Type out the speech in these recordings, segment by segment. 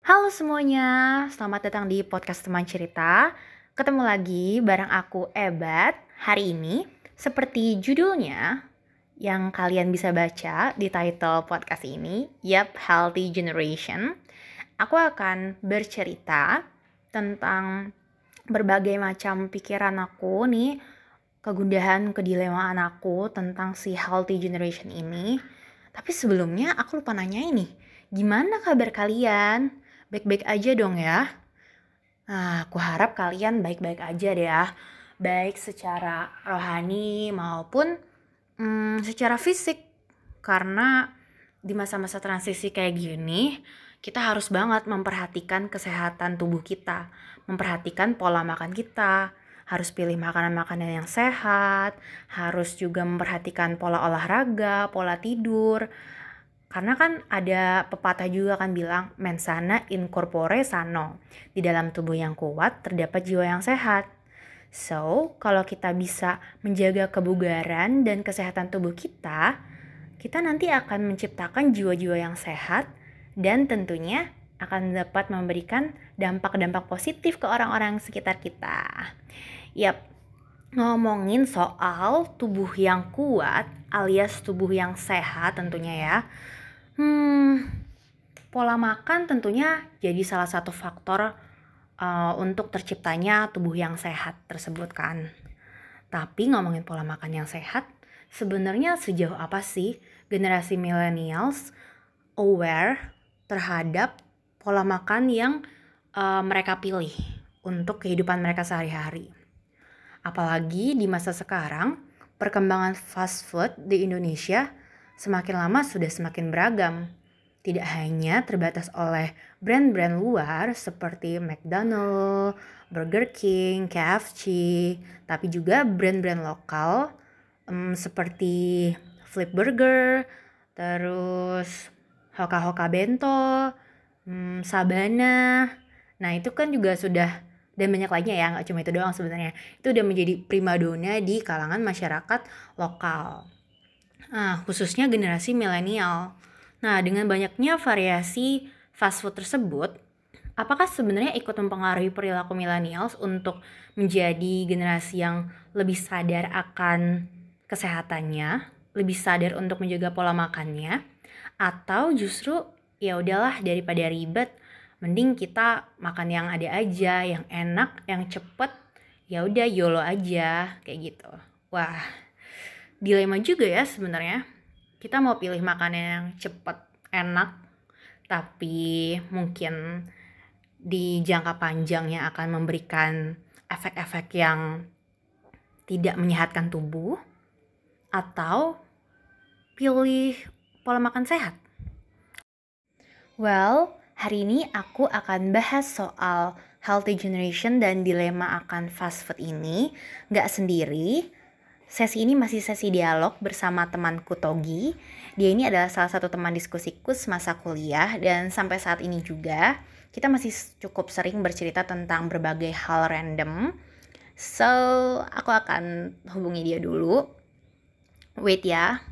Halo semuanya, selamat datang di podcast teman cerita. Ketemu lagi bareng aku Ebat. Hari ini, seperti judulnya yang kalian bisa baca di title podcast ini, Yep, Healthy Generation. Aku akan bercerita tentang berbagai macam pikiran aku nih, kegundahan, kedilemaan aku tentang si healthy generation ini. Tapi sebelumnya aku lupa nanya ini, gimana kabar kalian? Baik-baik aja dong ya. Nah, aku harap kalian baik-baik aja deh ya. Baik secara rohani maupun hmm, secara fisik. Karena di masa-masa transisi kayak gini, kita harus banget memperhatikan kesehatan tubuh kita. Memperhatikan pola makan kita. Harus pilih makanan-makanan yang sehat. Harus juga memperhatikan pola olahraga, pola tidur. Karena kan ada pepatah juga kan bilang mensana in corpore sano. Di dalam tubuh yang kuat terdapat jiwa yang sehat. So, kalau kita bisa menjaga kebugaran dan kesehatan tubuh kita, kita nanti akan menciptakan jiwa-jiwa yang sehat dan tentunya akan dapat memberikan dampak-dampak positif ke orang-orang sekitar kita. Yap, ngomongin soal tubuh yang kuat alias tubuh yang sehat tentunya ya Hmm, pola makan tentunya jadi salah satu faktor uh, untuk terciptanya tubuh yang sehat tersebut kan. Tapi ngomongin pola makan yang sehat, sebenarnya sejauh apa sih generasi millennials aware terhadap pola makan yang uh, mereka pilih untuk kehidupan mereka sehari-hari? Apalagi di masa sekarang, perkembangan fast food di Indonesia semakin lama sudah semakin beragam. Tidak hanya terbatas oleh brand-brand luar seperti McDonald, Burger King, KFC, tapi juga brand-brand lokal um, seperti Flip Burger, terus Hoka Hoka Bento, um, Sabana. Nah itu kan juga sudah dan banyak lainnya ya nggak cuma itu doang sebenarnya itu udah menjadi primadona di kalangan masyarakat lokal. Nah, khususnya generasi milenial. Nah, dengan banyaknya variasi fast food tersebut, apakah sebenarnya ikut mempengaruhi perilaku milenials untuk menjadi generasi yang lebih sadar akan kesehatannya, lebih sadar untuk menjaga pola makannya, atau justru ya udahlah daripada ribet, mending kita makan yang ada aja, yang enak, yang cepet, ya udah yolo aja kayak gitu. Wah, dilema juga ya sebenarnya. Kita mau pilih makanan yang cepat, enak, tapi mungkin di jangka panjangnya akan memberikan efek-efek yang tidak menyehatkan tubuh atau pilih pola makan sehat. Well, hari ini aku akan bahas soal healthy generation dan dilema akan fast food ini. Gak sendiri, Sesi ini masih sesi dialog bersama temanku Togi. Dia ini adalah salah satu teman diskusiku semasa kuliah dan sampai saat ini juga kita masih cukup sering bercerita tentang berbagai hal random. So, aku akan hubungi dia dulu. Wait ya.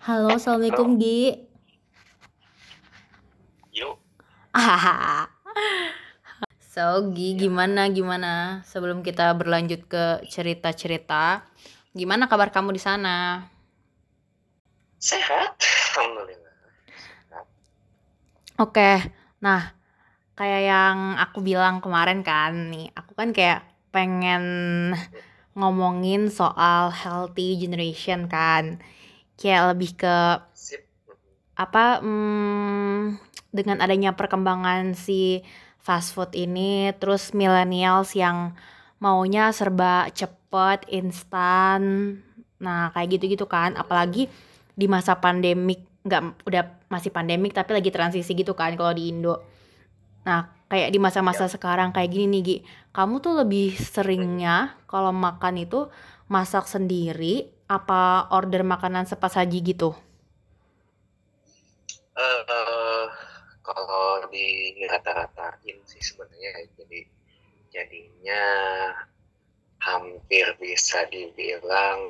Halo, Assalamualaikum, Gi. Yuk. so, Gi, gimana, gimana? Sebelum kita berlanjut ke cerita-cerita, gimana kabar kamu di sana? Sehat, alhamdulillah. Oke, nah, kayak yang aku bilang kemarin kan, nih, aku kan kayak pengen ngomongin soal healthy generation kan kayak lebih ke Sip. apa hmm, dengan adanya perkembangan si fast food ini terus millennials yang maunya serba cepet instan nah kayak gitu-gitu kan apalagi di masa pandemik nggak udah masih pandemik tapi lagi transisi gitu kan kalau di Indo nah kayak di masa-masa Ya. sekarang kayak gini nih Gi kamu tuh lebih seringnya kalau makan itu masak sendiri apa order makanan sepas saji gitu? Eh, kalau di rata-ratain sih sebenarnya jadi jadinya hampir bisa dibilang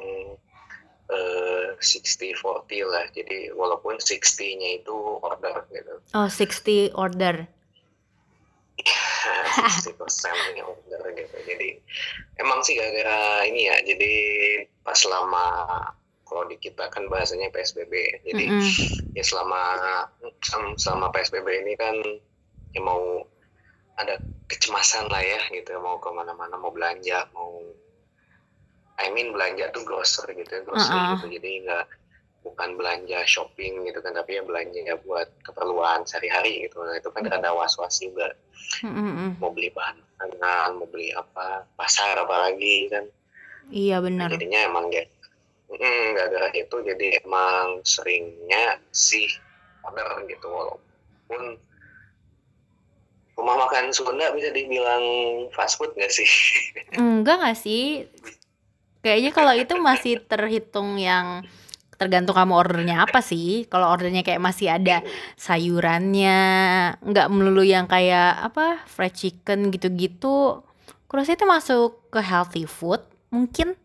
uh, 60-40 lah. Jadi walaupun 60-nya itu order gitu. Oh 60 order 60 persen order gitu jadi emang sih gara-gara ini ya jadi pas selama kalau di kita kan bahasanya PSBB jadi mm -hmm. ya selama selama PSBB ini kan ya mau ada kecemasan lah ya gitu mau ke mana-mana mau belanja mau I mean belanja tuh grocery gitu ya grocery uh -uh. gitu jadi nggak bukan belanja shopping gitu kan tapi ya belanja ya buat keperluan sehari-hari gitu. Nah, itu kan ada was-was juga. Mm-hmm. mau beli bahan makanan mau beli apa pasar apalagi kan. Iya benar. Nah, jadinya emang ya mm, gara-gara itu jadi emang seringnya sih order gitu walaupun rumah makan Sunda bisa dibilang fast food gak sih? Enggak gak sih. Kayaknya kalau itu masih terhitung yang tergantung kamu ordernya apa sih. Kalau ordernya kayak masih ada sayurannya nggak melulu yang kayak apa fried chicken gitu-gitu kurasa itu masuk ke healthy food mungkin?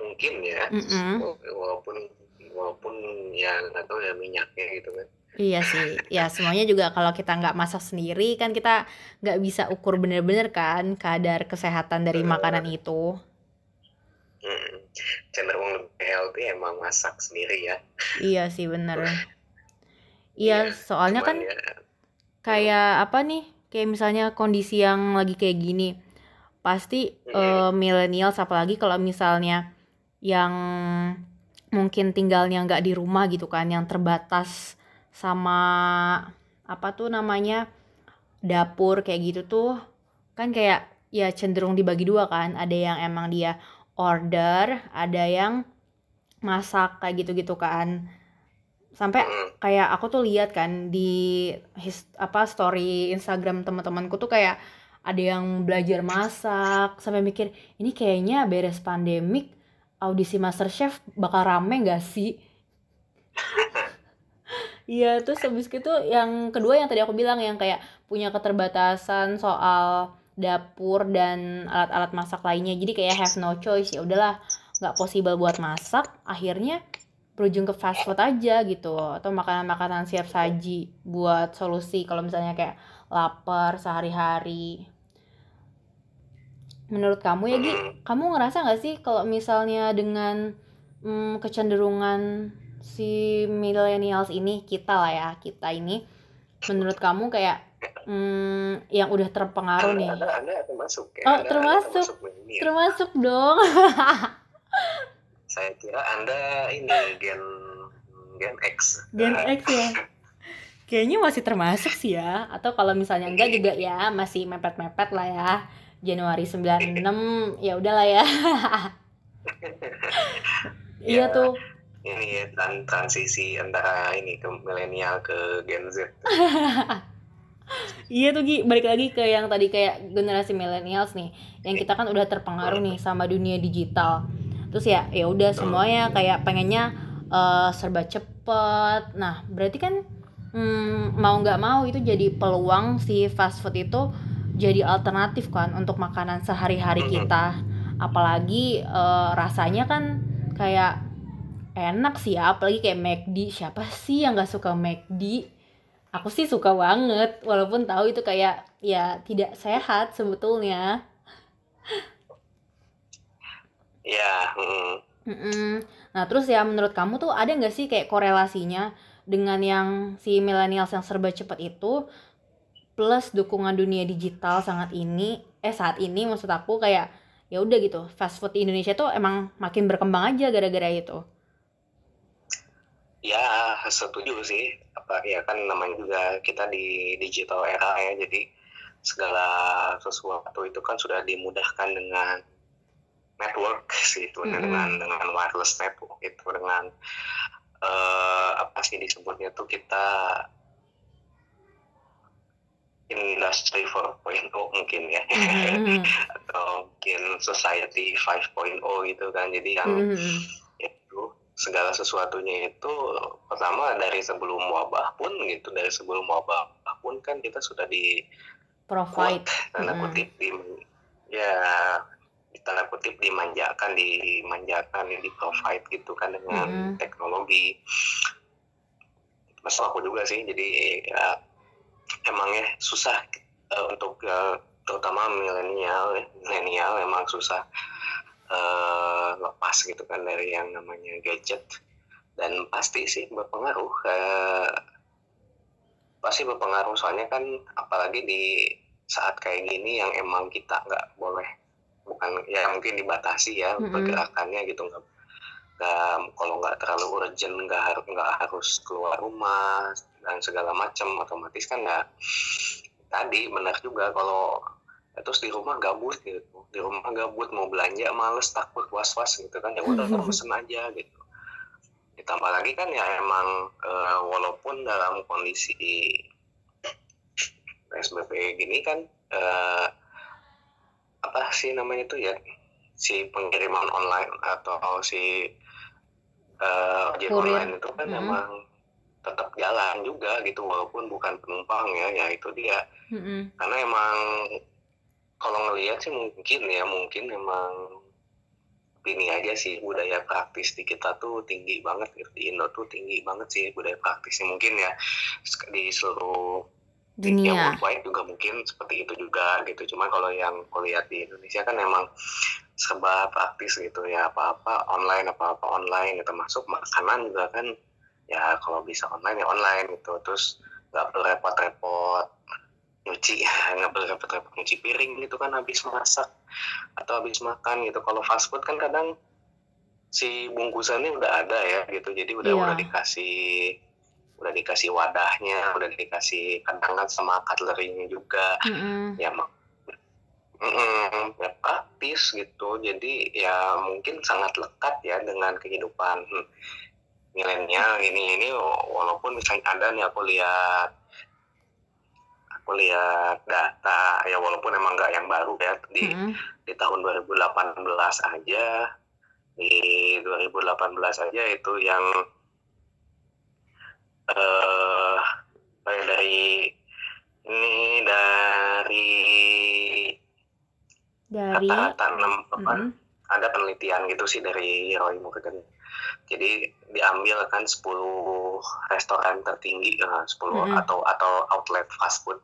Mungkin ya. Mm -mm. walaupun walaupun ya nggak tahu ya minyaknya gitu kan. Iya sih, ya semuanya juga kalau kita nggak masak sendiri kan kita nggak bisa ukur bener-bener kan kadar kesehatan dari makanan itu. Hmm, cenderung lebih healthy emang masak sendiri ya. Iya sih bener. iya, ya, soalnya kan ya, kayak apa nih? Kayak misalnya kondisi yang lagi kayak gini, pasti hmm. uh, millennials apalagi kalau misalnya yang mungkin tinggalnya nggak di rumah gitu kan, yang terbatas sama apa tuh namanya dapur kayak gitu tuh kan kayak ya cenderung dibagi dua kan ada yang emang dia order, ada yang masak kayak gitu-gitu kan. Sampai kayak aku tuh lihat kan di his, apa story Instagram teman-temanku tuh kayak ada yang belajar masak sampai mikir ini kayaknya beres pandemik audisi MasterChef bakal rame gak sih? Iya, terus habis itu yang kedua yang tadi aku bilang yang kayak punya keterbatasan soal dapur dan alat-alat masak lainnya. Jadi kayak have no choice ya udahlah nggak possible buat masak. Akhirnya berujung ke fast food aja gitu. Atau makanan-makanan siap saji buat solusi kalau misalnya kayak lapar sehari-hari. Menurut kamu ya Gi? Kamu ngerasa nggak sih kalau misalnya dengan hmm, kecenderungan si millennials ini kita lah ya kita ini menurut kamu kayak hmm, yang udah terpengaruh nih. Anda, anda termasuk ya. Oh, anda, termasuk. Anda termasuk, termasuk dong. Saya kira Anda ini gen gen X. Gen X ya. Kayaknya masih termasuk sih ya. Atau kalau misalnya enggak juga ya masih mepet-mepet lah ya. Januari 96 ya udahlah ya. iya ya, tuh. Ini dan transisi antara ini ke milenial ke Gen Z. iya tuh Gi, balik lagi ke yang tadi kayak generasi millennials nih, yang kita kan udah terpengaruh nih sama dunia digital. Terus ya, ya udah semuanya kayak pengennya uh, serba cepet. Nah, berarti kan hmm, mau nggak mau itu jadi peluang si fast food itu jadi alternatif kan untuk makanan sehari-hari kita. Apalagi uh, rasanya kan kayak enak sih ya, apalagi kayak McD. Siapa sih yang nggak suka McD? Aku sih suka banget walaupun tahu itu kayak ya tidak sehat sebetulnya ya mm. Mm-mm. nah terus ya menurut kamu tuh ada nggak sih kayak korelasinya dengan yang si millennials yang serba cepat itu plus dukungan dunia digital sangat ini eh saat ini maksud aku kayak ya udah gitu fast food di Indonesia tuh emang makin berkembang aja gara-gara itu ya setuju sih apa ya kan namanya juga kita di digital era ya jadi segala sesuatu itu kan sudah dimudahkan dengan network sih itu mm -hmm. dengan dengan wireless network itu dengan uh, apa sih disebutnya tuh kita industry 4.0 mungkin ya mm -hmm. atau mungkin society 5.0 gitu kan jadi yang mm -hmm. Segala sesuatunya itu pertama dari sebelum wabah pun gitu dari sebelum wabah pun kan kita sudah di provide. tanda kutip di ya di tanda kutip dimanjakan dimanjakan di provide gitu kan dengan mm -hmm. teknologi. Masuk aku juga sih jadi ya emangnya susah uh, untuk uh, terutama milenial milenial emang susah uh, lepas gitu kan dari yang namanya gadget. Dan pasti sih berpengaruh uh, pasti berpengaruh. Soalnya kan apalagi di saat kayak gini yang emang kita nggak boleh bukan ya mungkin dibatasi ya mm-hmm. pergerakannya gitu. Nggak nggak kalau nggak terlalu urgent nggak harus nggak harus keluar rumah dan segala macam otomatis kan nggak tadi benar juga kalau terus di rumah gabut gitu di rumah gabut mau belanja males takut was was gitu kan ya udah mm-hmm. pesen aja gitu ditambah lagi kan ya emang uh, walaupun dalam kondisi PSBB gini kan uh, apa sih namanya itu ya si pengiriman online atau si uh, ojek online itu kan mm -hmm. memang tetap jalan juga gitu walaupun bukan penumpang ya ya itu dia mm -hmm. karena emang kalau ngelihat sih mungkin ya mungkin emang ini aja sih budaya praktis di kita tuh tinggi banget gitu. di Indo tuh tinggi banget sih budaya praktisnya. Mungkin ya di seluruh dunia yang worldwide juga mungkin seperti itu juga gitu. Cuma kalau yang kulihat di Indonesia kan emang serba praktis gitu ya. Apa-apa online apa-apa online gitu. Masuk makanan juga kan ya kalau bisa online ya online gitu. Terus nggak perlu repot-repot nyuci nggak perlu repot-repot nyuci piring gitu kan habis masak atau habis makan gitu kalau fast food kan kadang si bungkusannya udah ada ya gitu jadi udah yeah. udah dikasih udah dikasih wadahnya udah dikasih kandangan sama cutlery-nya juga mm-hmm. ya mm, ya praktis gitu jadi ya mungkin sangat lekat ya dengan kehidupan milenial ini ini walaupun misalnya ada nih aku lihat aku lihat data ya walaupun emang nggak yang baru ya di mm-hmm. di tahun 2018 aja di 2018 aja itu yang uh, dari ini dari dari rata-rata enam apa mm -hmm. ada penelitian gitu sih dari Roy Morgan jadi diambil kan 10 restoran tertinggi uh, 10 mm -hmm. atau atau outlet fast food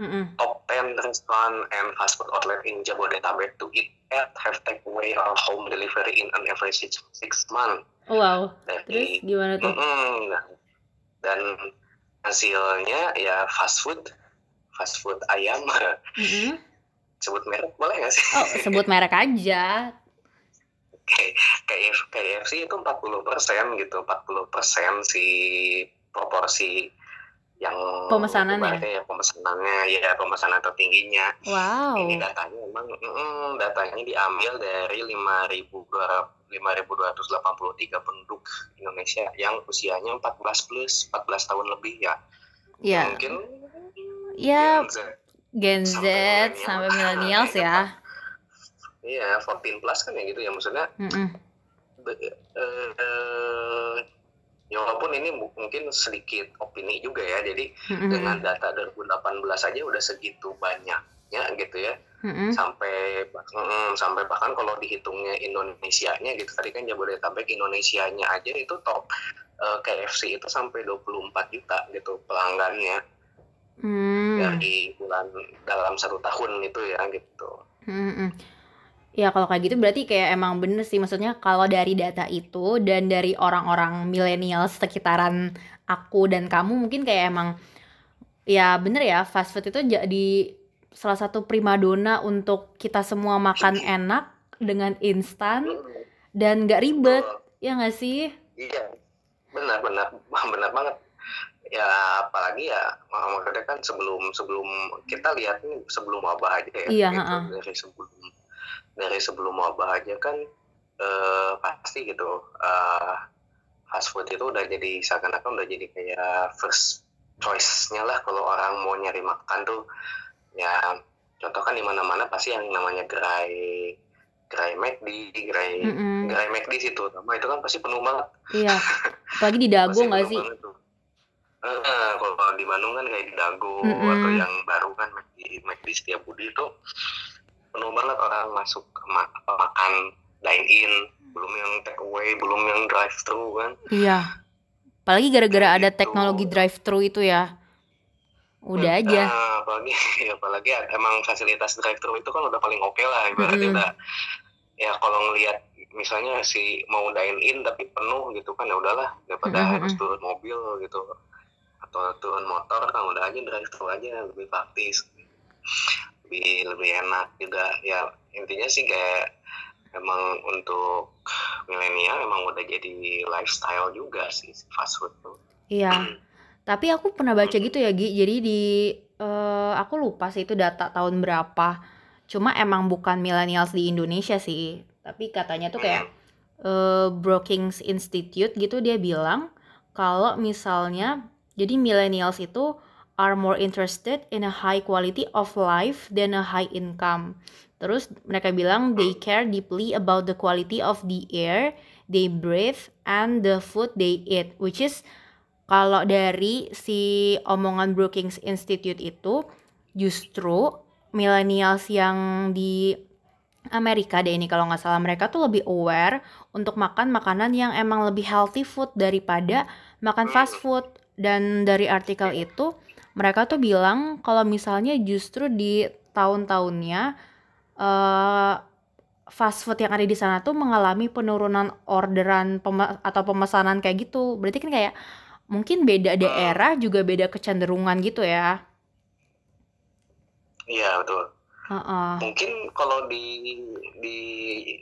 mm -hmm. top 10 restoran and fast food outlet in Jabodetabek to eat at have takeaway or home delivery in an average six month wow. Dari, terus gimana tuh? Mm dan hasilnya ya fast food. Fast food ayam. Mm-hmm. sebut merek boleh nggak sih? Oh sebut merek aja. Kayak kayak KFC itu 40 persen gitu. 40 persen si proporsi yang pemesanannya ya pemesanannya ya pemesanan tertingginya wow ini datanya memang mm, datanya diambil dari 5.000 5.283 penduduk Indonesia yang usianya 14 plus 14 tahun lebih ya. Iya. Mungkin ya Gen Z, Gen Z sampai millennials ya. Iya, 14 plus kan ya gitu ya maksudnya. Mm -mm. uh, ya walaupun ini mungkin sedikit opini juga ya. Jadi mm -mm. dengan data 2018 aja udah segitu banyaknya gitu ya hmm sampai mm, sampai bahkan kalau dihitungnya Indonesia-nya gitu tadi kan Jabodetabek Indonesia-nya aja itu top uh, eh, KFC itu sampai 24 juta gitu pelanggannya mm. dari bulan dalam satu tahun itu ya gitu. Mm-mm. Ya kalau kayak gitu berarti kayak emang bener sih. Maksudnya kalau dari data itu dan dari orang-orang milenial sekitaran aku dan kamu mungkin kayak emang ya bener ya fast food itu jadi salah satu primadona untuk kita semua makan enak dengan instan dan gak ribet. Ya nggak sih? Iya benar benar. Benar banget. Ya apalagi ya maksudnya kan sebelum sebelum kita lihat nih sebelum wabah aja ya iya, gitu, dari sebelum dari sebelum wabah aja kan eh, pasti gitu eh, fast food itu udah jadi seakan-akan udah jadi kayak first choice-nya lah kalau orang mau nyari makan tuh ya contoh kan di mana-mana pasti yang namanya gerai gerai McD, gerai mm -hmm. gerai McD situ, sama itu kan pasti penuh banget. Iya. Apalagi di Dago nggak sih? Uh, kalau di Bandung kan kayak di Dago mm -hmm. atau yang baru kan di di Setiabudi itu penuh banget orang masuk ke ma makan dine in belum yang take away belum yang drive thru kan. Iya. Apalagi gara-gara ada gitu. teknologi drive thru itu ya. Udah nah, aja. apalagi apalagi emang fasilitas drive thru itu kan udah paling oke okay lah ibaratnya mm -hmm. udah. Ya kalau ngelihat misalnya si mau dine in tapi penuh gitu kan ya udahlah daripada mm -hmm. harus turun mobil gitu. Atau turun motor kan udah aja drive thru aja lebih praktis lebih lebih enak juga ya intinya sih kayak emang untuk milenial emang udah jadi lifestyle juga sih fast food tuh. Iya. Tapi aku pernah baca gitu ya Gi. Jadi di uh, aku lupa sih itu data tahun berapa. Cuma emang bukan millennials di Indonesia sih. Tapi katanya tuh kayak uh, Brookings Institute gitu dia bilang kalau misalnya jadi millennials itu are more interested in a high quality of life than a high income. Terus mereka bilang they care deeply about the quality of the air they breathe and the food they eat, which is kalau dari si omongan Brookings Institute itu justru millennials yang di Amerika deh ini kalau nggak salah mereka tuh lebih aware untuk makan makanan yang emang lebih healthy food daripada makan fast food dan dari artikel itu mereka tuh bilang kalau misalnya justru di tahun-tahunnya uh, fast food yang ada di sana tuh mengalami penurunan orderan pem atau pemesanan kayak gitu. Berarti kan kayak mungkin beda daerah juga beda kecenderungan gitu ya. Iya betul. Uh -uh. Mungkin kalau di di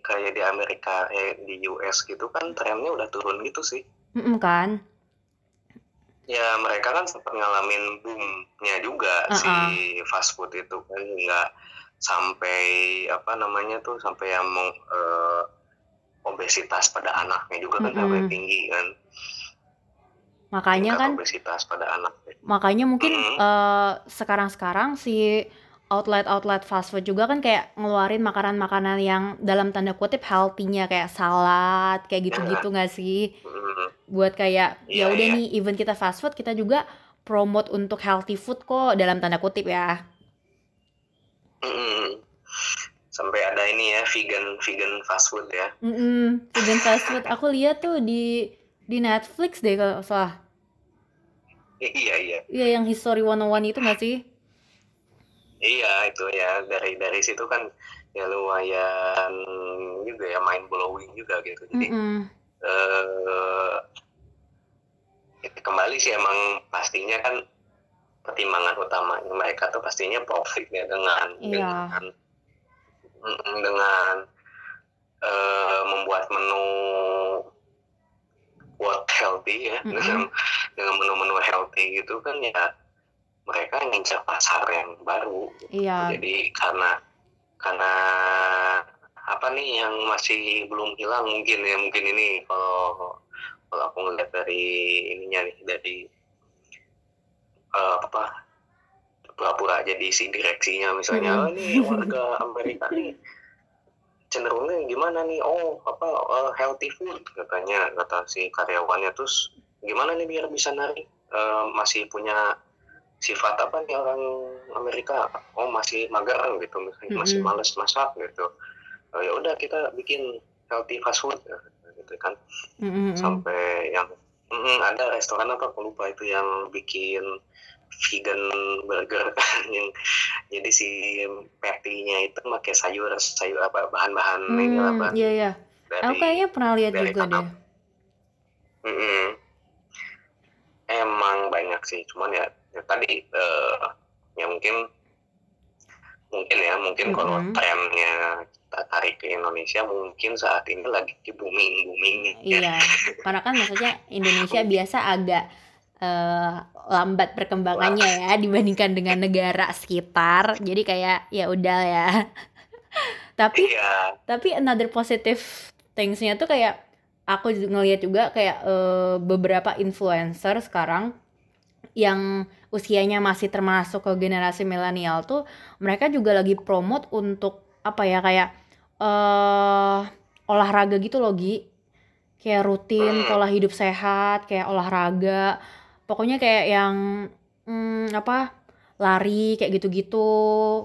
kayak di Amerika, eh, di US gitu kan trennya udah turun gitu sih. Mm -mm, kan? Ya mereka kan sempat ngalamin boomnya juga uh -uh. si fast food itu kan nggak sampai apa namanya tuh sampai yang mau uh, obesitas pada anaknya juga kan mm -hmm. sampai tinggi kan makanya kan obesitas pada anak makanya mungkin mm -hmm. uh, sekarang-sekarang si outlet-outlet fast food juga kan kayak ngeluarin makanan-makanan yang dalam tanda kutip healthy-nya kayak salad kayak gitu-gitu nggak sih mm -hmm. buat kayak ya iya, udah yeah. nih even kita fast food kita juga promote untuk healthy food kok dalam tanda kutip ya Mm-mm. Sampai ada ini ya vegan vegan fast food ya. Mm-mm, vegan fast food. Aku lihat tuh di di Netflix deh kalau salah. Iya iya. Iya yang History 101 itu nggak sih? Iya itu ya dari dari situ kan ya lumayan juga ya mind blowing juga gitu. Jadi mm -mm. uh, kembali sih emang pastinya kan pertimbangan utama mereka tuh pastinya profit ya dengan yeah. dengan dengan uh, membuat menu what healthy ya mm -hmm. dengan dengan menu-menu healthy gitu kan ya mereka ngincar pasar yang baru yeah. jadi karena karena apa nih yang masih belum hilang mungkin ya mungkin ini kalau kalau aku ngeliat dari ininya nih dari uh, apa pura-pura jadi si direksinya misalnya hmm. oh, ini warga Amerika nih cenderungnya gimana nih oh apa uh, healthy food katanya kata si karyawannya terus gimana nih biar bisa narik uh, masih punya sifat apa nih orang Amerika? Oh masih mager gitu misalnya hmm. masih males masak gitu. Uh, ya udah kita bikin healthy fast food gitu kan. Hmm. sampai yang mm, ada restoran apa aku lupa itu yang bikin vegan burger. Yang jadi si patty-nya itu pakai sayur sayur apa bahan-bahan hmm, ini apa iya iya. Aku kayaknya pernah lihat juga deh. Mm -mm. emang banyak sih cuman ya, ya tadi uh, ya mungkin mungkin ya mungkin mm -hmm. kalau trennya kita tarik ke Indonesia mungkin saat ini lagi di booming booming iya karena kan maksudnya Indonesia biasa agak uh, lambat perkembangannya ya dibandingkan dengan negara sekitar. Jadi kayak ya udah ya. tapi iya. tapi another positive thingsnya tuh kayak aku ngeliat juga kayak uh, beberapa influencer sekarang yang usianya masih termasuk ke generasi milenial tuh mereka juga lagi promote untuk apa ya kayak uh, olahraga gitu loh Gi. Kayak rutin hmm. pola hidup sehat kayak olahraga. Pokoknya kayak yang hmm, apa lari kayak gitu-gitu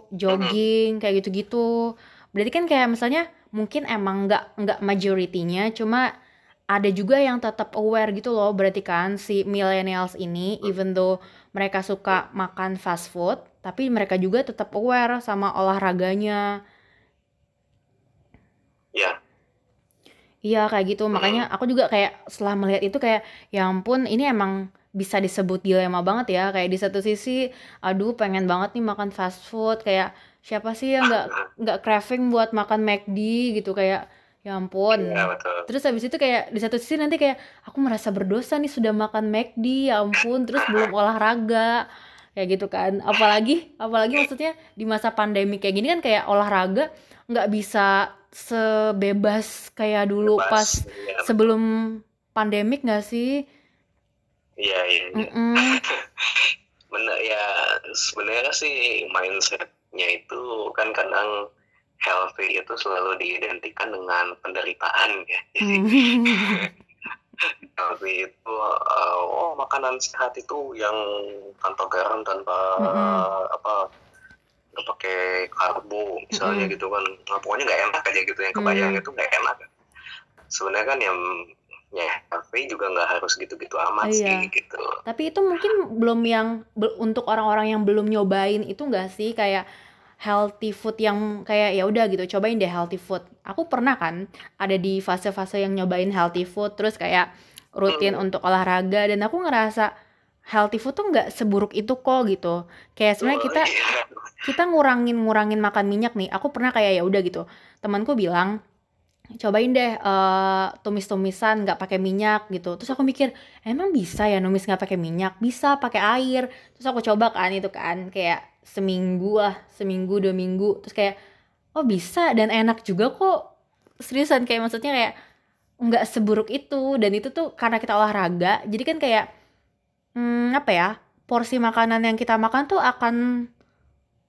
jogging kayak gitu-gitu. Berarti kan kayak misalnya mungkin emang nggak nggak majoritinya cuma ada juga yang tetap aware gitu loh berarti kan si millennials ini even though mereka suka makan fast food tapi mereka juga tetap aware sama olahraganya. Ya iya kayak gitu. Makanya aku juga kayak setelah melihat itu kayak ya ampun ini emang bisa disebut dilema banget ya. Kayak di satu sisi aduh pengen banget nih makan fast food. Kayak siapa sih yang nggak nggak craving buat makan McD? Gitu kayak ya ampun ya betul terus habis itu kayak di satu sisi nanti kayak aku merasa berdosa nih sudah makan McD ya ampun terus belum olahraga kayak gitu kan apalagi apalagi maksudnya di masa pandemi kayak gini kan kayak olahraga nggak bisa sebebas kayak dulu Bebas, pas ya. sebelum pandemik nggak sih Iya, iya. iya. Mm-mm. Bener ya sebenarnya sih mindsetnya itu kan kadang healthy itu selalu diidentikan dengan penderitaan ya. Jadi Hmm. healthy itu uh, oh makanan sehat itu yang tanpa garam tanpa Mm-mm. apa nggak pakai karbo misalnya Mm-mm. gitu kan nah, pokoknya nggak enak aja gitu yang kebayang Mm. itu nggak enak sebenarnya kan yang ya healthy juga nggak harus gitu-gitu amat Iya. sih gitu Tapi itu mungkin belum yang untuk orang-orang yang belum nyobain itu enggak sih kayak healthy food yang kayak ya udah gitu cobain deh healthy food. Aku pernah kan ada di fase-fase yang nyobain healthy food terus kayak rutin Hmm. untuk olahraga dan aku ngerasa healthy food tuh nggak seburuk itu kok gitu. Kayak sebenarnya Oh, kita iya. kita ngurangin ngurangin makan minyak nih. Aku pernah kayak ya udah gitu. Temanku bilang cobain deh eh, tumis-tumisan nggak pakai minyak gitu. Terus aku mikir emang bisa ya numis nggak pakai minyak? Bisa pakai air. Terus aku coba kan itu kan kayak seminggu lah, seminggu dua minggu. Terus kayak oh bisa dan enak juga kok. Seriusan kayak maksudnya kayak nggak seburuk itu dan itu tuh karena kita olahraga. Jadi kan kayak hmm, apa ya? Porsi makanan yang kita makan tuh akan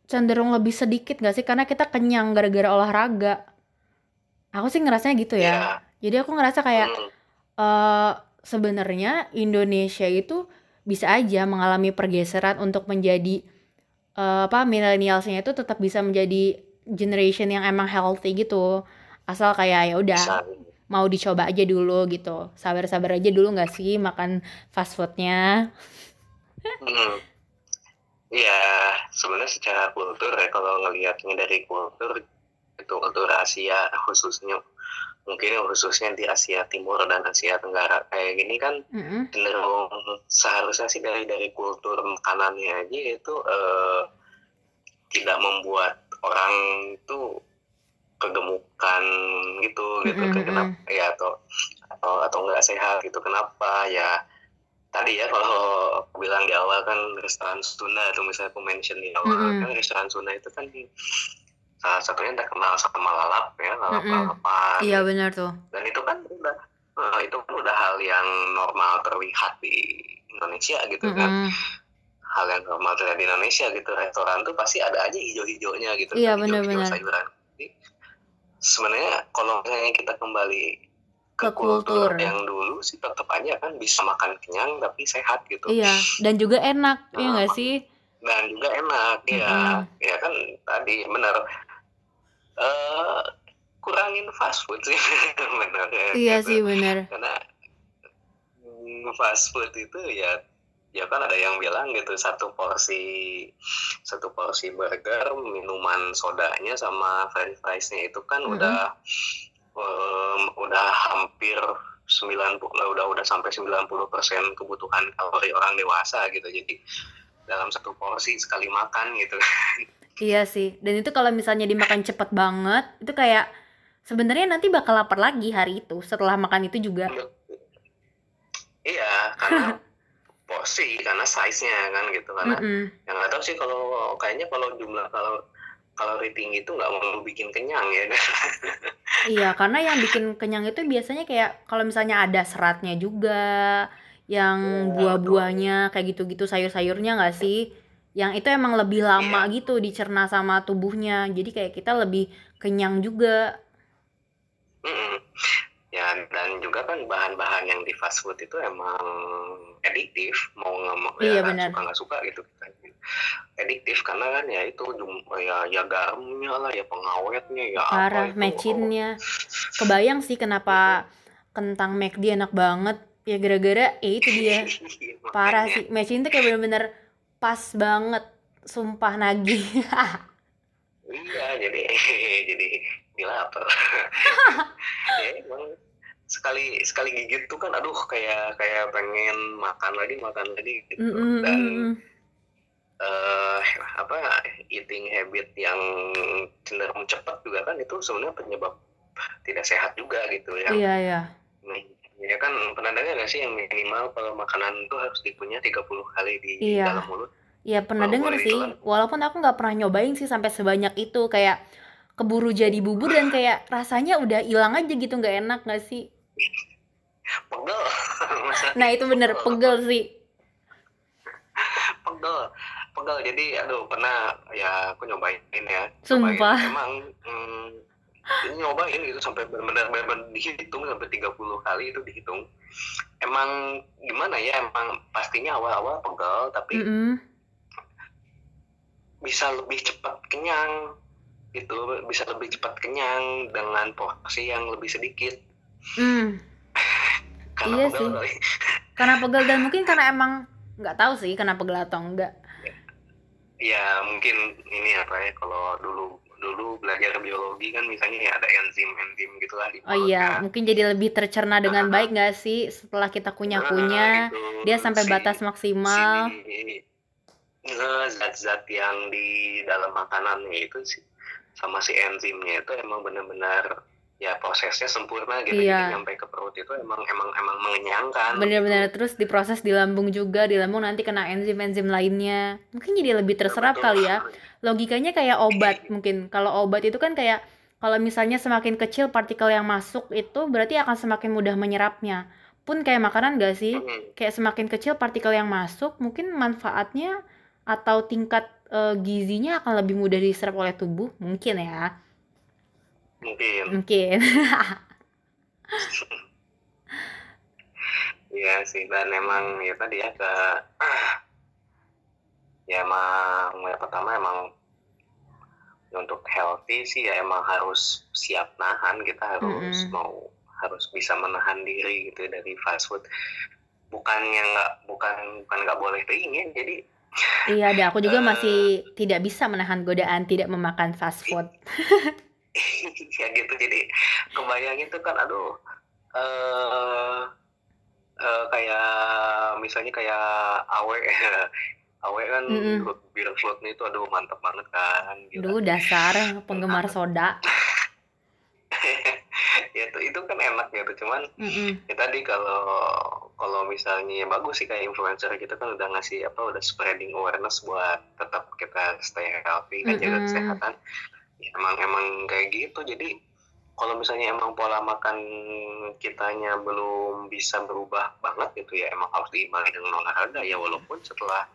cenderung lebih sedikit nggak sih? Karena kita kenyang gara-gara olahraga. Aku sih ngerasanya gitu Iya. ya. Jadi aku ngerasa kayak eh sebenarnya Indonesia itu bisa aja mengalami pergeseran untuk menjadi eh, apa milenialsnya itu tetap bisa menjadi generation yang emang healthy gitu. Asal kayak ya udah mau dicoba aja dulu gitu. Sabar-sabar aja dulu nggak sih makan fast foodnya. Hmm. Ya, sebenarnya secara kultur ya kalau ngelihatnya dari kultur itu kultur Asia khususnya mungkin khususnya di Asia Timur dan Asia Tenggara kayak gini kan Mm-mm. cenderung seharusnya sih dari dari kultur makanannya aja itu eh, tidak membuat orang itu kegemukan gitu gitu mm-mm. kenapa ya atau atau atau nggak sehat gitu kenapa ya tadi ya kalau aku bilang di awal kan restoran Sunda atau misalnya aku mention di awal Mm-mm. kan restoran Sunda itu kan salah satunya terkenal sama lalap ya lalap Mm-mm. lalapan Iya benar tuh. dan itu kan udah eh, itu kan udah hal yang normal terlihat di Indonesia gitu kan Mm-mm. hal yang normal terlihat di Indonesia gitu restoran tuh pasti ada aja hijau-hijaunya gitu Iya, kan, benar-benar. sayuran sebenarnya kalau misalnya kita kembali ke, Ke kultur. yang dulu sih tetap aja kan bisa makan kenyang tapi sehat gitu Iya, dan juga enak, ya Ah. nggak sih? dan juga enak ya Mm-mm. ya kan tadi benar eh kurangin fast food sih benar ya, Iya gitu. sih benar. karena mm, fast food itu ya ya kan ada yang bilang gitu satu porsi satu porsi burger minuman sodanya sama french friesnya itu kan Mm-mm. udah em, udah hampir 90 udah udah sampai 90% kebutuhan kalori orang dewasa gitu jadi dalam satu porsi sekali makan gitu Iya sih. Dan itu kalau misalnya dimakan cepet banget, itu kayak sebenarnya nanti bakal lapar lagi hari itu setelah makan itu juga. iya karena porsi karena size-nya kan gitu karena Mm-mm. yang nggak tahu sih kalau kayaknya kalau jumlah kalau kalori tinggi itu nggak mau bikin kenyang ya Iya, karena yang bikin kenyang itu biasanya kayak kalau misalnya ada seratnya juga, yang Iya, buah-buahnya kayak gitu-gitu sayur-sayurnya nggak sih? Yang itu emang lebih lama gitu dicerna sama tubuhnya. Jadi kayak kita lebih kenyang juga. Mm-mm. ya dan juga kan bahan-bahan yang di fast food itu emang adiktif mau nggak mau Iya, ya benar. suka nggak suka gitu adiktif karena kan ya itu ya ya garamnya lah ya pengawetnya ya Parah, apa itu mecinnya. Kebayang sih kenapa kentang McD enak banget. Ya gara-gara ya itu dia. Parah Makanya. sih. Mecin tuh kayak bener-bener pas banget. Sumpah nagih. Iya, jadi jadi dilapar. ya emang sekali sekali gigit tuh kan aduh kayak kayak pengen makan lagi makan lagi gitu. Mm, mm, Dan eh apa eating habit yang cenderung cepat juga kan itu sebenarnya penyebab tidak sehat juga gitu ya. Iya, iya. Ya kan pernah dengar nggak sih yang minimal kalau makanan itu harus dikunyah 30 kali di Iya. dalam mulut? Iya pernah boleh sih. kan. Walaupun aku nggak pernah nyobain sih sampai sebanyak itu. Kayak keburu jadi bubur dan kayak rasanya udah hilang aja gitu nggak enak nggak sih? Pegel. Nah itu bener pegel sih. pegel pegel jadi aduh pernah ya aku nyobain ya Sumpah. Cobain. emang hmm, ini nyobain gitu sampai benar-benar benar-benar dihitung sampai 30 kali itu dihitung emang gimana ya emang pastinya awal-awal pegel tapi Mm-mm. bisa lebih cepat kenyang gitu bisa lebih cepat kenyang dengan porsi yang lebih sedikit Mm. karena Iya pegel sih. kali. Karena pegel dan mungkin karena emang nggak tahu sih kenapa pegel atau enggak. ya mungkin ini apa ya kalau dulu dulu belajar biologi kan misalnya ya ada enzim-enzim gitulah di Oh iya, mungkin jadi lebih tercerna dengan baik nggak sih setelah kita kunyah-kunyah. Nah, gitu. Dia sampai Si- batas maksimal. si eh, zat-zat yang di dalam makanannya itu sih sama si enzimnya itu emang benar-benar ya prosesnya sempurna gitu Iya. jadi sampai ke perut itu emang emang emang mengenyangkan Bener-bener gitu. terus diproses di lambung juga, di lambung nanti kena enzim-enzim lainnya. Mungkin jadi lebih terserap Betul. kali ya. Logikanya kayak obat mungkin. Kalau obat itu kan kayak kalau misalnya semakin kecil partikel yang masuk itu berarti akan semakin mudah menyerapnya. Pun kayak makanan gak sih? Mm, Kayak semakin kecil partikel yang masuk, mungkin manfaatnya atau tingkat eh, gizinya akan lebih mudah diserap oleh tubuh, mungkin ya. Mungkin Mungkin. Iya sih dan emang ya tadi ya ke ya emang ya pertama emang untuk healthy sih ya emang harus siap nahan kita harus Mm-mm. mau harus bisa menahan diri gitu ya dari fast food bukannya nggak bukan bukan nggak boleh keingin jadi Iya, ada aku juga Eh. masih tidak bisa menahan godaan tidak memakan fast food. ya gitu jadi kebayangin tuh kan aduh eh eh, kayak misalnya kayak awe awe kan Mm-mm. root beer floatnya itu aduh mantep banget kan gitu Duh, dasar penggemar soda. ya itu itu kan enak gitu cuman Mm-mm. ya tadi kalau kalau misalnya ya bagus sih kayak influencer kita kan udah ngasih apa udah spreading awareness buat tetap kita stay healthy kan jaga Mm-mm. kesehatan ya, emang emang kayak gitu. Jadi kalau misalnya emang pola makan kitanya belum bisa berubah banget gitu ya emang harus diimbangi dengan olahraga. Ya walaupun setelah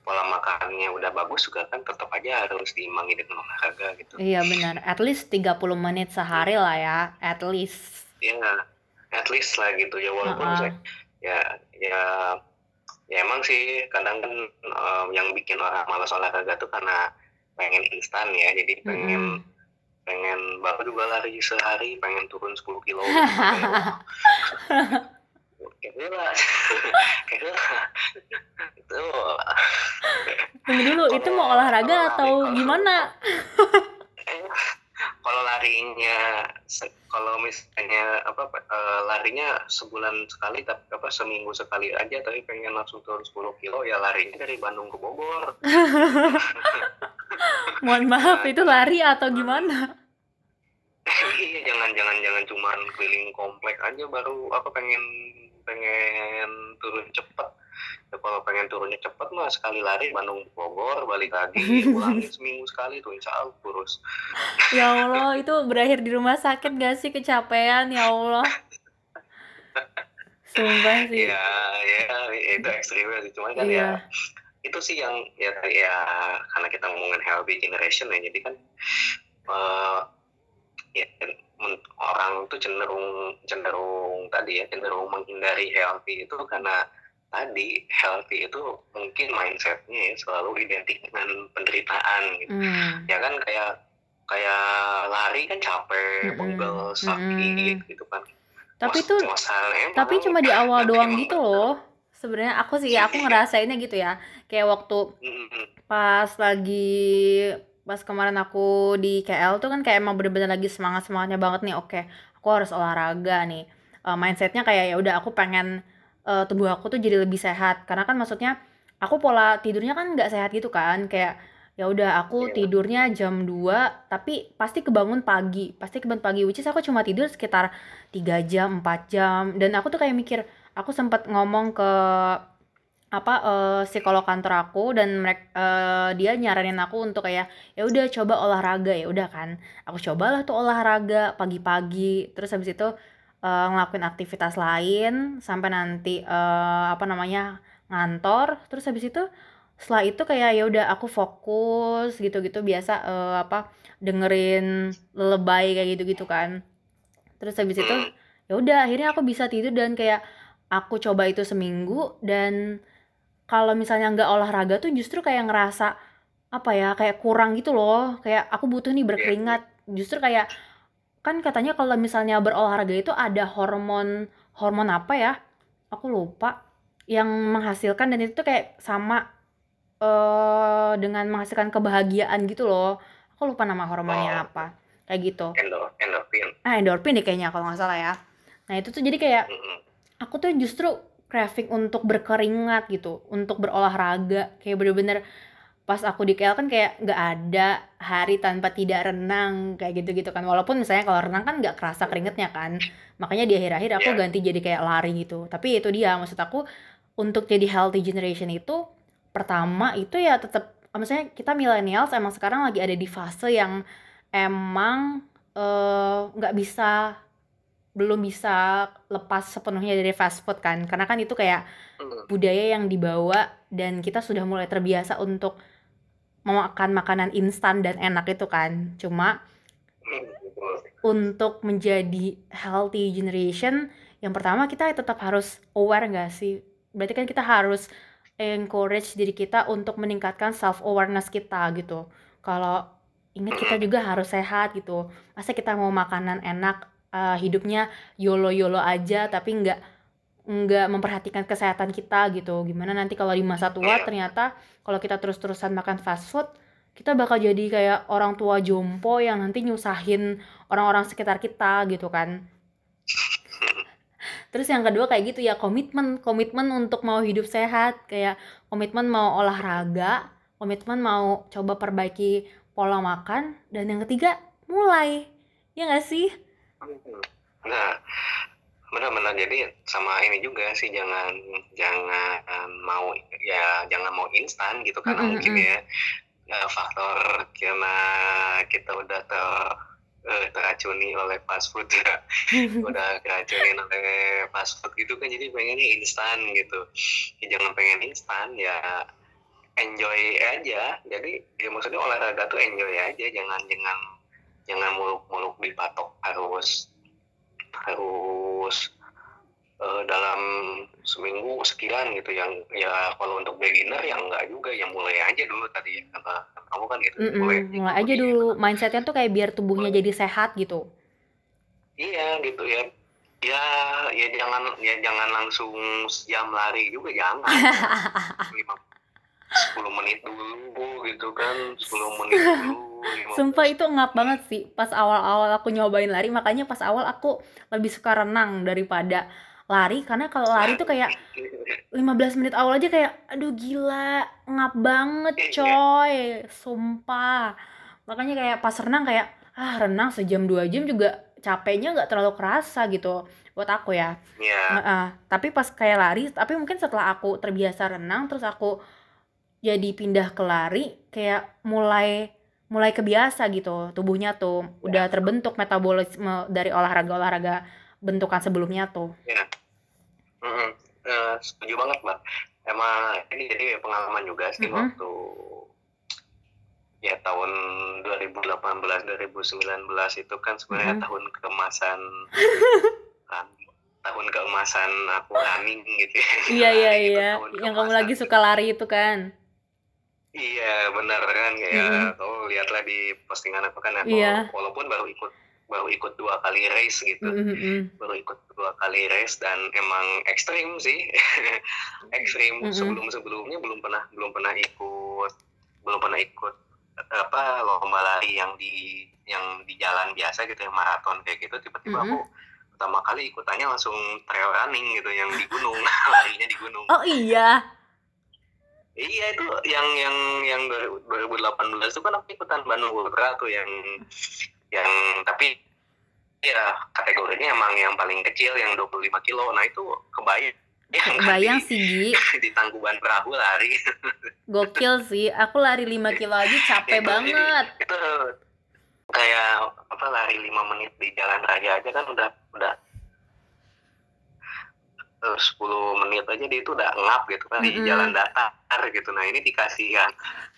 pola makannya udah bagus juga kan tetap aja harus diimbangi dengan olahraga gitu. Iya benar, at least 30 menit sehari lah ya, at least. ya at least lah gitu. Ya walaupun Uh-uh. saya- ya ya ya emang sih kadang kan eh, yang bikin orang malas olahraga tuh karena pengen instan ya jadi pengen Mm-mm. pengen baru juga lari sehari pengen turun 10 kilo. Gila. Itu. Tunggu dulu, itu mau olahraga atau gimana? kalau larinya kalau misalnya apa eh, larinya sebulan sekali tapi apa seminggu sekali aja tapi pengen langsung turun 10 kilo ya larinya dari Bandung ke Bogor. Mohon maaf, itu lari atau gimana? iya jangan jangan jangan cuman keliling komplek aja baru apa pengen pengen turun cepet ya, kalau pengen turunnya cepet mah sekali lari Bandung Bogor balik lagi ulangin seminggu sekali tuh insya Allah kurus Ya Allah, itu berakhir di rumah sakit gak sih kecapean? Ya Allah. Sumpah sih. ya ya itu ekstrimnya sih cuman kan Iya. ya itu sih yang ya ya karena kita ngomongin healthy generation ya jadi kan eh, ya orang itu cenderung cenderung tadi ya cenderung menghindari healthy itu karena tadi healthy itu mungkin mindsetnya ya selalu identik dengan penderitaan gitu mm. ya kan kayak kayak lari kan capek, mm sakit mm gitu kan. Tapi tuh tapi cuma di awal doang gitu loh. Sebenarnya aku sih ya, aku ngerasainnya gitu ya. Kayak waktu pas lagi pas kemarin aku di KL tuh kan kayak emang bener-bener lagi semangat semangatnya banget nih oke aku harus olahraga nih uh, mindsetnya kayak ya udah aku pengen uh, tubuh aku tuh jadi lebih sehat. Karena kan maksudnya aku pola tidurnya kan nggak sehat gitu kan. Kayak ya udah aku yeah. tidurnya jam 2 tapi pasti kebangun pagi. Pasti kebangun pagi which is aku cuma tidur sekitar 3 jam 4 jam. Dan aku tuh kayak mikir aku sempat ngomong ke apa uh, psikolog kantor aku. Dan mereka uh, eh, dia nyaranin aku untuk kayak ya udah coba olahraga. Ya udah kan aku cobalah tuh olahraga pagi-pagi. Terus habis itu uh, ngelakuin aktivitas lain sampai nanti uh, apa namanya ngantor. Terus habis itu setelah itu kayak ya udah aku fokus gitu-gitu. Biasa uh, apa dengerin lebay kayak gitu-gitu kan. Terus habis itu ya udah akhirnya aku bisa tidur dan kayak aku coba itu seminggu. Dan kalau misalnya nggak olahraga tuh justru kayak ngerasa apa ya kayak kurang gitu loh. Kayak aku butuh nih berkeringat. Justru kayak kan katanya kalau misalnya berolahraga itu ada hormon hormon apa ya? Aku lupa. Yang menghasilkan dan itu tuh kayak sama uh, dengan menghasilkan kebahagiaan gitu loh. Aku lupa nama hormonnya oh. apa. Kayak gitu. Endorfin. Ah endorfin deh kayaknya kalau nggak salah ya. Nah itu tuh jadi kayak aku tuh justru craving untuk berkeringat gitu untuk berolahraga. Kayak bener-bener pas aku di KL kan kayak nggak ada hari tanpa tidak renang kayak gitu-gitu kan walaupun misalnya kalau renang kan nggak kerasa keringetnya kan makanya di akhir-akhir aku yeah. ganti jadi kayak lari gitu tapi itu dia maksud aku untuk jadi healthy generation itu pertama itu ya tetap maksudnya kita millennials emang sekarang lagi ada di fase yang emang eh, nggak uh, bisa belum bisa lepas sepenuhnya dari fast food kan karena kan itu kayak hmm. budaya yang dibawa dan kita sudah mulai terbiasa untuk memakan makanan instan dan enak itu kan. Cuma untuk menjadi healthy generation yang pertama kita tetap harus aware nggak sih? Berarti kan kita harus encourage diri kita untuk meningkatkan self awareness kita gitu. Kalau ingat kita juga harus sehat gitu. Masa kita mau makanan enak uh, hidupnya yolo yolo aja tapi nggak nggak memperhatikan kesehatan kita gitu. Gimana nanti kalau di masa tua ternyata kalau kita terus terusan makan fast food kita bakal jadi kayak orang tua jompo yang nanti nyusahin orang-orang sekitar kita gitu kan. Terus yang kedua kayak gitu ya komitmen. Komitmen untuk mau hidup sehat. Kayak komitmen mau olahraga komitmen mau coba perbaiki pola makan. Dan yang ketiga mulai. Ya nggak sih? Nah, benar-benar jadi sama ini juga sih jangan jangan mau ya jangan mau instan gitu karena mm -hmm. mungkin ya uh, faktor karena kita udah ter uh, teracuni oleh fast food ya. Udah keracunin oleh fast food gitu kan jadi pengennya instan gitu. Ya, jangan pengen instan ya enjoy aja. Jadi ya maksudnya olahraga tuh enjoy aja jangan jangan jangan muluk-muluk dipatok harus harus uh, dalam seminggu sekian gitu. Yang ya kalau untuk beginner yang enggak juga yang mulai aja dulu tadi kata kamu kan gitu. Mm -mm, mulai, mulai aja dulu. Mindsetnya tuh kayak biar tubuhnya jadi sehat gitu. Iya gitu ya. Ya ya jangan ya jangan langsung sejam lari juga jangan lima sepuluh menit dulu gitu kan sepuluh menit dulu Sumpah itu ngap banget sih pas awal-awal aku nyobain lari makanya pas awal aku lebih suka renang daripada lari karena kalau lari tuh kayak 15 menit awal aja kayak aduh gila ngap banget iya, iya. coy sumpah makanya kayak pas renang kayak ah renang sejam dua jam juga capeknya nggak terlalu kerasa gitu buat aku ya yeah. uh, uh, tapi pas kayak lari tapi mungkin setelah aku terbiasa renang terus aku jadi pindah ke lari kayak mulai mulai kebiasa gitu tubuhnya tuh ya. udah terbentuk metabolisme dari olahraga-olahraga bentukan sebelumnya tuh. Ya. Mm -hmm. uh, setuju banget mbak. Emang ini jadi pengalaman juga sih mm -hmm. waktu ya tahun 2018 2018 2019 itu kan sebenarnya Mm-mm. tahun keemasan kan tahun keemasan aku running gitu ya. Iya iya gitu, iya, yang kamu lagi suka lari itu kan? Iya benar kan kayak Mm-mm. kamu lihatlah di postingan aku kan aku Iya. walaupun baru ikut baru ikut dua kali race gitu Mm-mm. baru ikut dua kali race dan emang ekstrim sih ekstrim Mm-mm. sebelum sebelumnya belum pernah belum pernah ikut belum pernah ikut apa lomba lari yang di yang di jalan biasa gitu yang maraton kayak gitu tiba-tiba Mm-mm. aku pertama kali ikutannya langsung trail running gitu yang di gunung larinya di gunung Oh iya, iya itu yang yang yang 2018 itu kan aku ikutan Bandung Ultra tuh yang yang tapi ya kategorinya emang yang paling kecil yang 25 kilo nah itu kebayang yang bayang sih Gi, di tangkuban perahu lari gokil sih. Aku lari 5 kilo aja capek Itu, banget. itu kayak apa lari lima menit di jalan raya aja kan udah udah 10 menit aja dia itu udah ngap gitu kan di Mm-mm. jalan datar gitu nah ini dikasih kan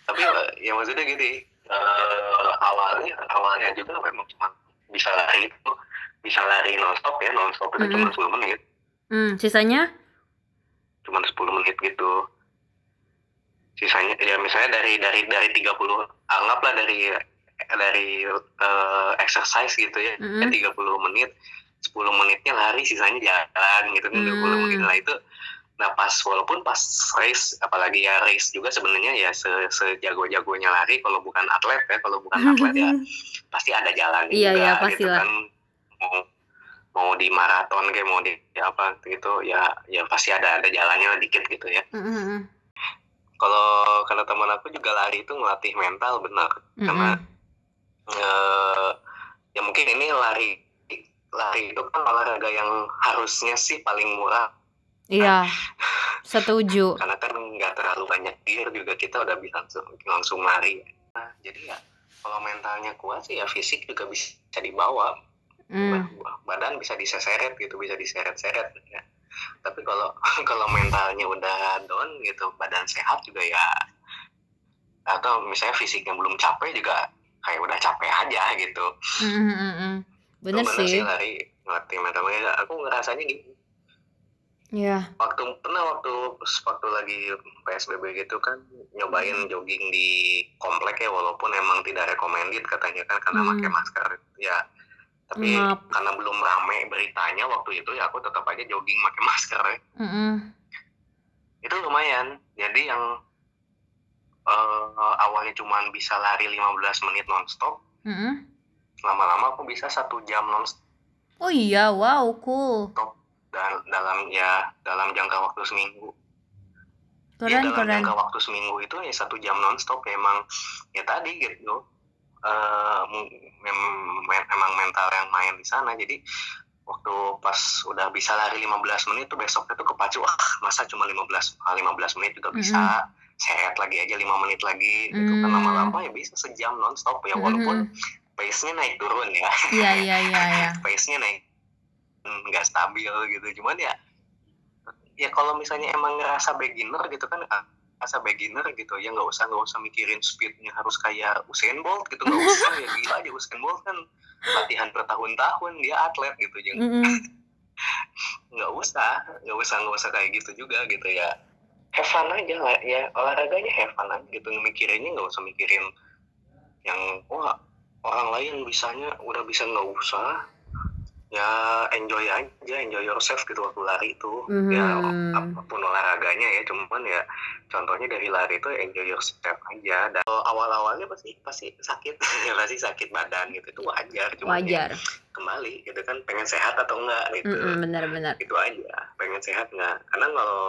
tapi eh, ya maksudnya gini eh, awalnya awalnya juga memang cuma bisa lari itu bisa lari nonstop ya nonstop itu cuma Mm-mm. 10 menit Hmm, sisanya? cuma 10 menit gitu sisanya ya misalnya dari dari dari 30 anggaplah dari dari eh, exercise gitu ya Mm-mm. 30 menit 10 menitnya lari sisanya jalan gitu kan 20 Hmm. menit lah itu nah pas walaupun pas race apalagi ya race juga sebenarnya ya se sejago-jagonya lari kalau bukan atlet ya kalau bukan atlet ya pasti ada jalan Iya, juga iya, gitu kan mau mau di maraton kayak mau di apa gitu ya ya pasti ada ada jalannya dikit gitu ya Mm-mm. kalau kalau teman aku juga lari itu ngelatih mental benar karena Mm-mm. eh, ya mungkin ini lari lari itu kan olahraga yang harusnya sih paling murah. Iya, setuju. karena kan nggak terlalu banyak gear juga kita udah bisa langsung langsung lari. Nah, jadi ya kalau mentalnya kuat sih ya fisik juga bisa dibawa. Hmm. Badan bisa diseret gitu bisa diseret-seret ya. Tapi kalau kalau mentalnya udah down gitu badan sehat juga ya atau misalnya fisiknya belum capek juga kayak udah capek aja gitu. Mm-mm. Bener Itu sih. lari ngelatih mentalnya aku ngerasanya gitu Iya. waktu pernah waktu waktu lagi psbb gitu kan nyobain jogging di komplek ya walaupun emang tidak recommended katanya kan karena Hmm. pakai masker ya tapi Ngap. karena belum rame beritanya waktu itu ya aku tetap aja jogging pakai masker ya. Mm-mm. itu lumayan jadi yang eh, awalnya cuma bisa lari 15 menit nonstop Mm-mm. Lama-lama aku bisa satu jam nonstop. Oh iya, wow, cool. dan dalam ya dalam jangka waktu seminggu. Ya Keren, dalam keren. jangka waktu seminggu itu ya satu jam nonstop ya emang. Ya tadi gitu mem- mem- men- emang mental yang main di sana. Jadi waktu pas udah bisa lari 15 menit tuh besoknya tuh kepacu ah masa cuma 15 ah, 15 menit juga bisa? Sehat lagi aja lima menit lagi. Gitu kan Mm. lama-lama ya bisa sejam nonstop ya walaupun pace-nya naik turun ya. Iya, iya, iya, iya. pace-nya naik. Mm, nggak stabil gitu. Cuman ya ya kalau misalnya emang ngerasa beginner gitu kan ah, ngerasa beginner gitu ya nggak usah nggak usah mikirin speednya harus kayak Usain Bolt gitu. Nggak usah ya gila aja Usain Bolt kan latihan bertahun-tahun dia atlet gitu. Jadi Mm-mm. nggak usah nggak usah nggak usah kayak gitu juga gitu ya. Have fun aja lah ya. Olahraganya have fun aja gitu. Mikirinnya nggak usah mikirin yang wah orang lain bisanya udah bisa nggak usah ya enjoy aja enjoy yourself gitu waktu lari itu ya Mhm. apa pun olahraganya ya cuman ya contohnya dari lari itu enjoy yourself aja dan awal awalnya pasti pasti sakit ya pasti sakit badan gitu itu wajar cuman ya Wajar. kembali gitu kan pengen sehat atau enggak gitu Mm-mm, Benar-benar. itu aja pengen sehat nggak karena kalau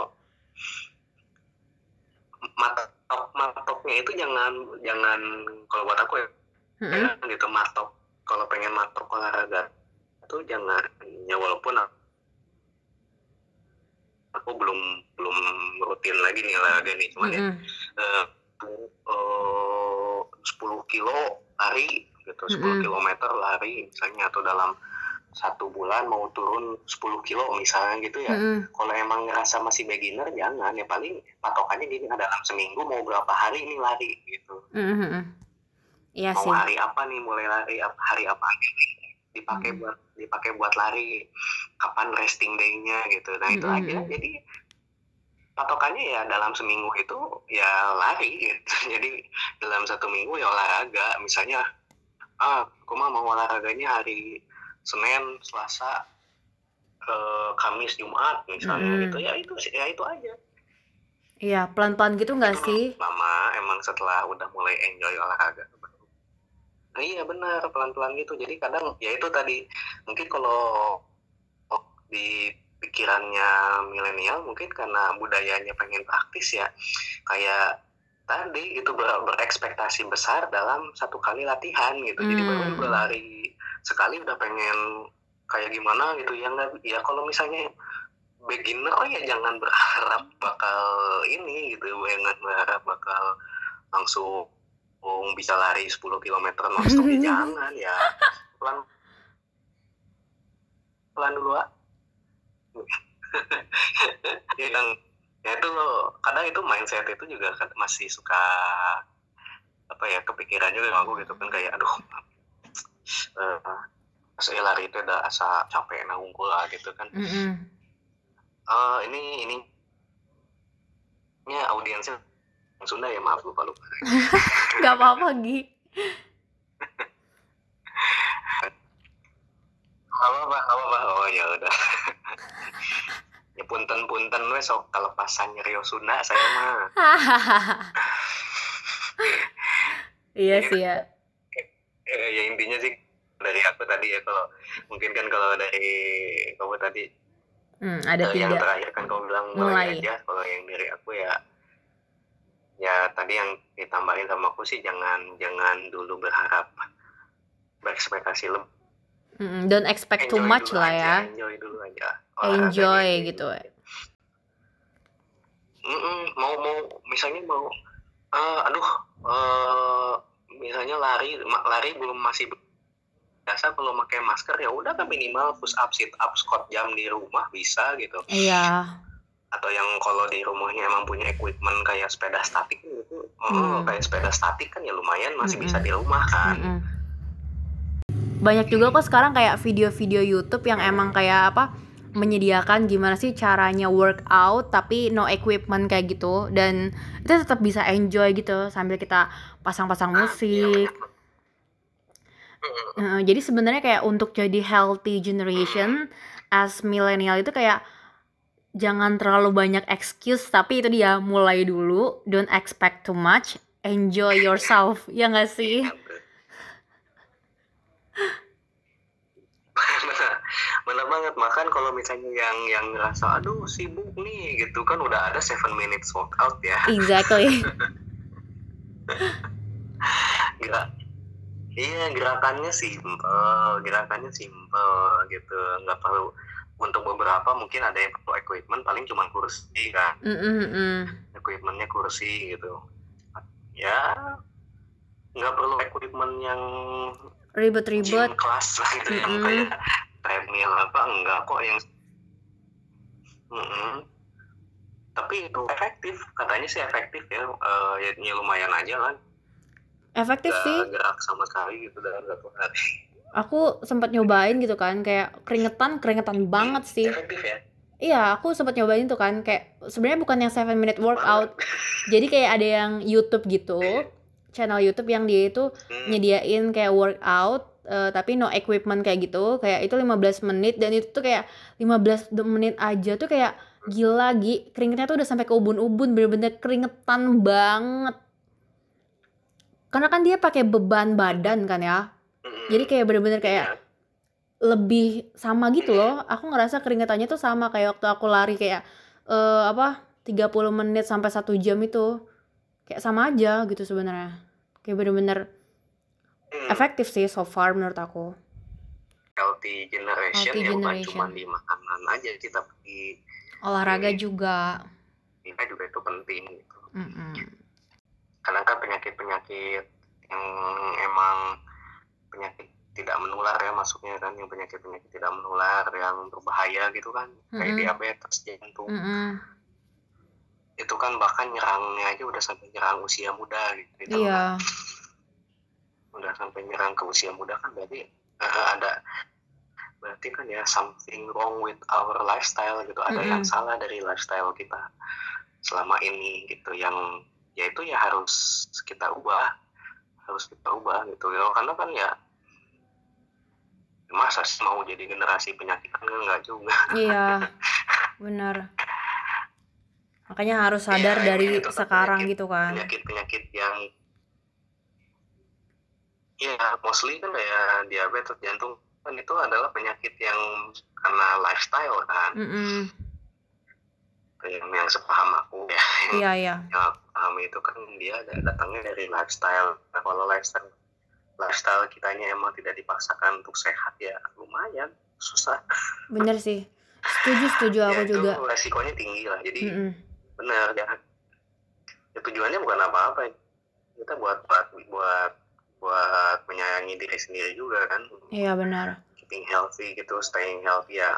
matok matoknya itu jangan jangan kalau buat aku ya Jangan gitu matok kalau pengen matok olahraga itu jangan ya walaupun aku belum belum rutin lagi nih olahraga nih cuman ya Mm-mm. eh, eh, 10 kilo lari gitu 10 Mm-mm. kilometer lari misalnya atau dalam satu bulan mau turun 10 kilo misalnya gitu ya Mm-mm. kalau emang ngerasa masih beginner jangan ya paling patokannya gini dalam seminggu mau berapa hari ini lari gitu Mm-mm. Iya mau sih. hari apa nih? Mulai lari hari apa? Dipakai hmm. buat dipakai buat lari. Kapan resting day-nya gitu. Nah itu hmm. aja. Jadi patokannya ya dalam seminggu itu ya lari gitu. Jadi dalam satu minggu ya olahraga. Misalnya ah aku mah mau olahraganya hari Senin Selasa ke Kamis Jumat misalnya hmm. gitu. Ya itu ya itu aja. Iya, pelan-pelan gitu nggak sih? Lama, emang setelah udah mulai enjoy olahraga nah, iya benar pelan-pelan gitu. Jadi kadang ya itu tadi mungkin kalau di pikirannya milenial mungkin karena budayanya pengen praktis ya kayak tadi itu ber berekspektasi besar dalam satu kali latihan gitu. Jadi hmm. baru berlari sekali udah pengen kayak gimana gitu. Ya nggak ya kalau misalnya beginner oh ya jangan berharap bakal ini gitu ya jangan berharap bakal langsung Wong bisa lari 10 km langsung di jangan ya. Pelan. Pelan dulu ah ya itu kadang itu mindset itu juga kan masih suka apa ya kepikiran juga aku gitu kan kayak aduh eh, uh, saya lari itu ada asa capek nanggung lah gitu kan. Mm -hmm. uh, ini ini ya audiensnya Sunda ya maaf lupa lupa. Nggak apa apa Gi. Apa apa apa apa oh ya udah. Ya punten punten wes sok kelepasan Rio Sunda saya mah. Iya sih ya. Ya, ya. ya intinya sih dari aku tadi ya kalau mungkin kan kalau dari kamu tadi hmm, ada eh, yang terakhir kan kamu bilang mulai, mulai. aja kalau yang dari aku ya tadi yang ditambahin sama aku sih jangan jangan dulu berharap berekspektasi lebih mm don't expect enjoy too much lah aja, ya. enjoy dulu aja. Olahraga enjoy ini. gitu mm -mm, mau mau misalnya mau uh, aduh uh, misalnya lari lari belum masih biasa kalau pakai masker ya udah kan minimal push up sit up squat jam di rumah bisa gitu. Iya atau yang kalau di rumahnya emang punya equipment kayak sepeda statik gitu hmm. kayak sepeda statik kan ya lumayan masih hmm. bisa di rumah kan hmm. banyak juga kok sekarang kayak video-video YouTube yang emang kayak apa menyediakan gimana sih caranya workout tapi no equipment kayak gitu dan kita tetap bisa enjoy gitu sambil kita pasang-pasang ah, iya, musik. Uh, jadi sebenarnya kayak untuk jadi healthy generation as millennial itu kayak jangan terlalu banyak excuse tapi itu dia mulai dulu. Don't expect too much. Enjoy yourself. Ya nggak sih? Iya, Benar banget. Makan kalau misalnya yang yang ngerasa aduh sibuk nih gitu kan udah ada seven minutes workout ya. Exactly. Gerak iya gerakannya simple gerakannya simple gitu. Nggak perlu untuk beberapa mungkin ada yang perlu equipment paling cuma kursi kan. Mm -hmm. equipmentnya kursi gitu. Ya nggak perlu equipment yang ribet-ribet. kelas lah gitu mm -hmm. yang kayak treadmill apa enggak. Kok yang mm -hmm. tapi itu efektif katanya sih efektif ya. Uh, ya lumayan aja lah. Efektif gak, sih. gerak sama sekali gitu dalam satu hari aku sempat nyobain gitu kan kayak keringetan keringetan banget sih efektif ya Iya, aku sempat nyobain tuh kan kayak sebenarnya bukan yang seven minute workout. Jadi kayak ada yang YouTube gitu, channel YouTube yang dia itu hmm. nyediain kayak workout uh, tapi no equipment kayak gitu. Kayak itu 15 menit dan itu tuh kayak 15 menit aja tuh kayak gila Gi, keringetnya tuh udah sampai ke ubun-ubun, bener-bener keringetan banget. Karena kan dia pakai beban badan kan ya jadi kayak bener-bener kayak lebih sama gitu loh aku ngerasa keringetannya tuh sama kayak waktu aku lari kayak uh, apa 30 menit sampai satu jam itu kayak sama aja gitu sebenarnya kayak bener-bener hmm. efektif sih so far menurut aku healthy generation healthy ya, generation. bukan cuma di makanan aja kita pergi olahraga ini, juga kita juga itu penting gitu. Mm -hmm. karena kan penyakit-penyakit yang emang penyakit tidak menular ya masuknya kan yang penyakit penyakit tidak menular yang berbahaya gitu kan mm-hmm. kayak diabetes jantung mm-hmm. itu kan bahkan nyerangnya aja udah sampai nyerang usia muda gitu iya yeah. Kan. udah sampai nyerang ke usia muda kan berarti uh, ada berarti kan ya something wrong with our lifestyle gitu ada mm-hmm. yang salah dari lifestyle kita selama ini gitu yang yaitu ya harus kita ubah harus kita ubah gitu ya karena kan ya masa sih mau jadi generasi penyakit? Enggak juga. Iya benar. Makanya harus sadar ya, dari itu, sekarang penyakit, gitu kan. Penyakit penyakit yang ya mostly kan ya diabetes jantung kan itu adalah penyakit yang karena lifestyle kan. Mm -mm. yang yang sepaham aku ya. Iya iya. Yang aku pahami itu kan dia datangnya dari lifestyle. Nah kalau lifestyle lifestyle kitanya emang tidak dipaksakan untuk sehat ya lumayan susah. Bener sih. Setuju setuju ya, aku juga. resikonya tinggi lah jadi mm -mm. bener ya. ya tujuannya bukan apa-apa. Kita buat buat buat buat menyayangi diri sendiri juga kan. Iya benar. Keeping healthy gitu staying healthy ya.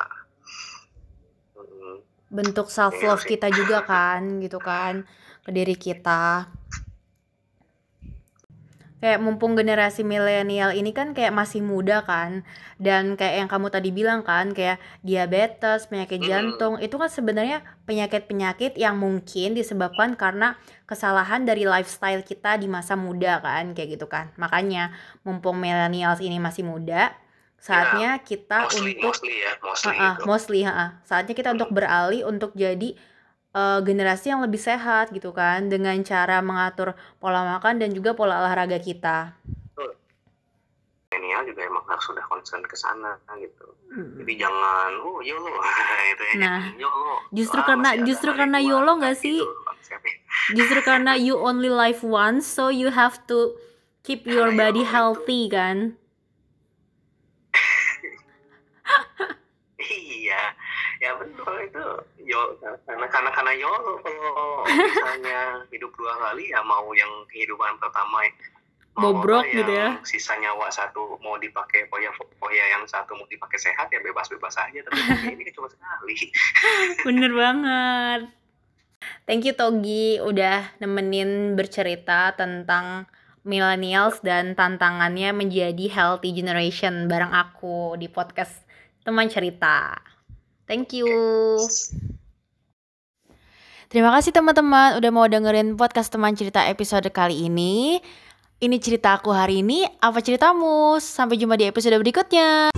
Hmm. bentuk self love kita juga kan gitu kan ke diri kita kayak mumpung generasi milenial ini kan kayak masih muda kan dan kayak yang kamu tadi bilang kan kayak diabetes penyakit jantung itu kan sebenarnya penyakit-penyakit yang mungkin disebabkan karena kesalahan dari lifestyle kita di masa muda kan kayak gitu kan. Makanya mumpung millennials ini masih muda saatnya ya, kita mostly, untuk mostly ya mostly, uh, uh, mostly uh, saatnya kita untuk beralih untuk jadi uh, generasi yang lebih sehat gitu kan dengan cara mengatur pola makan dan juga pola olahraga kita. Milenial juga emang harus sudah concern ke sana gitu. Hmm. Jadi jangan oh YOLO itu ya. Nah, YOLO. Justru ah, karena justru karena YOLO nggak sih? Gitu justru karena you only live once so you have to keep your body healthy kan. iya ya betul itu yo karena karena karena yo kalau misalnya hidup dua kali ya mau yang kehidupan pertama bobrok gitu ya. sisa nyawa satu mau dipakai poya poya yang satu mau dipakai sehat ya bebas bebas aja. Tapi ini cuma sekali. Bener banget. Thank you Togi udah nemenin bercerita tentang millennials dan tantangannya menjadi healthy generation bareng aku di podcast teman cerita. Thank you. Terima kasih teman-teman udah mau dengerin podcast teman cerita episode kali ini. Ini cerita aku hari ini, apa ceritamu? Sampai jumpa di episode berikutnya.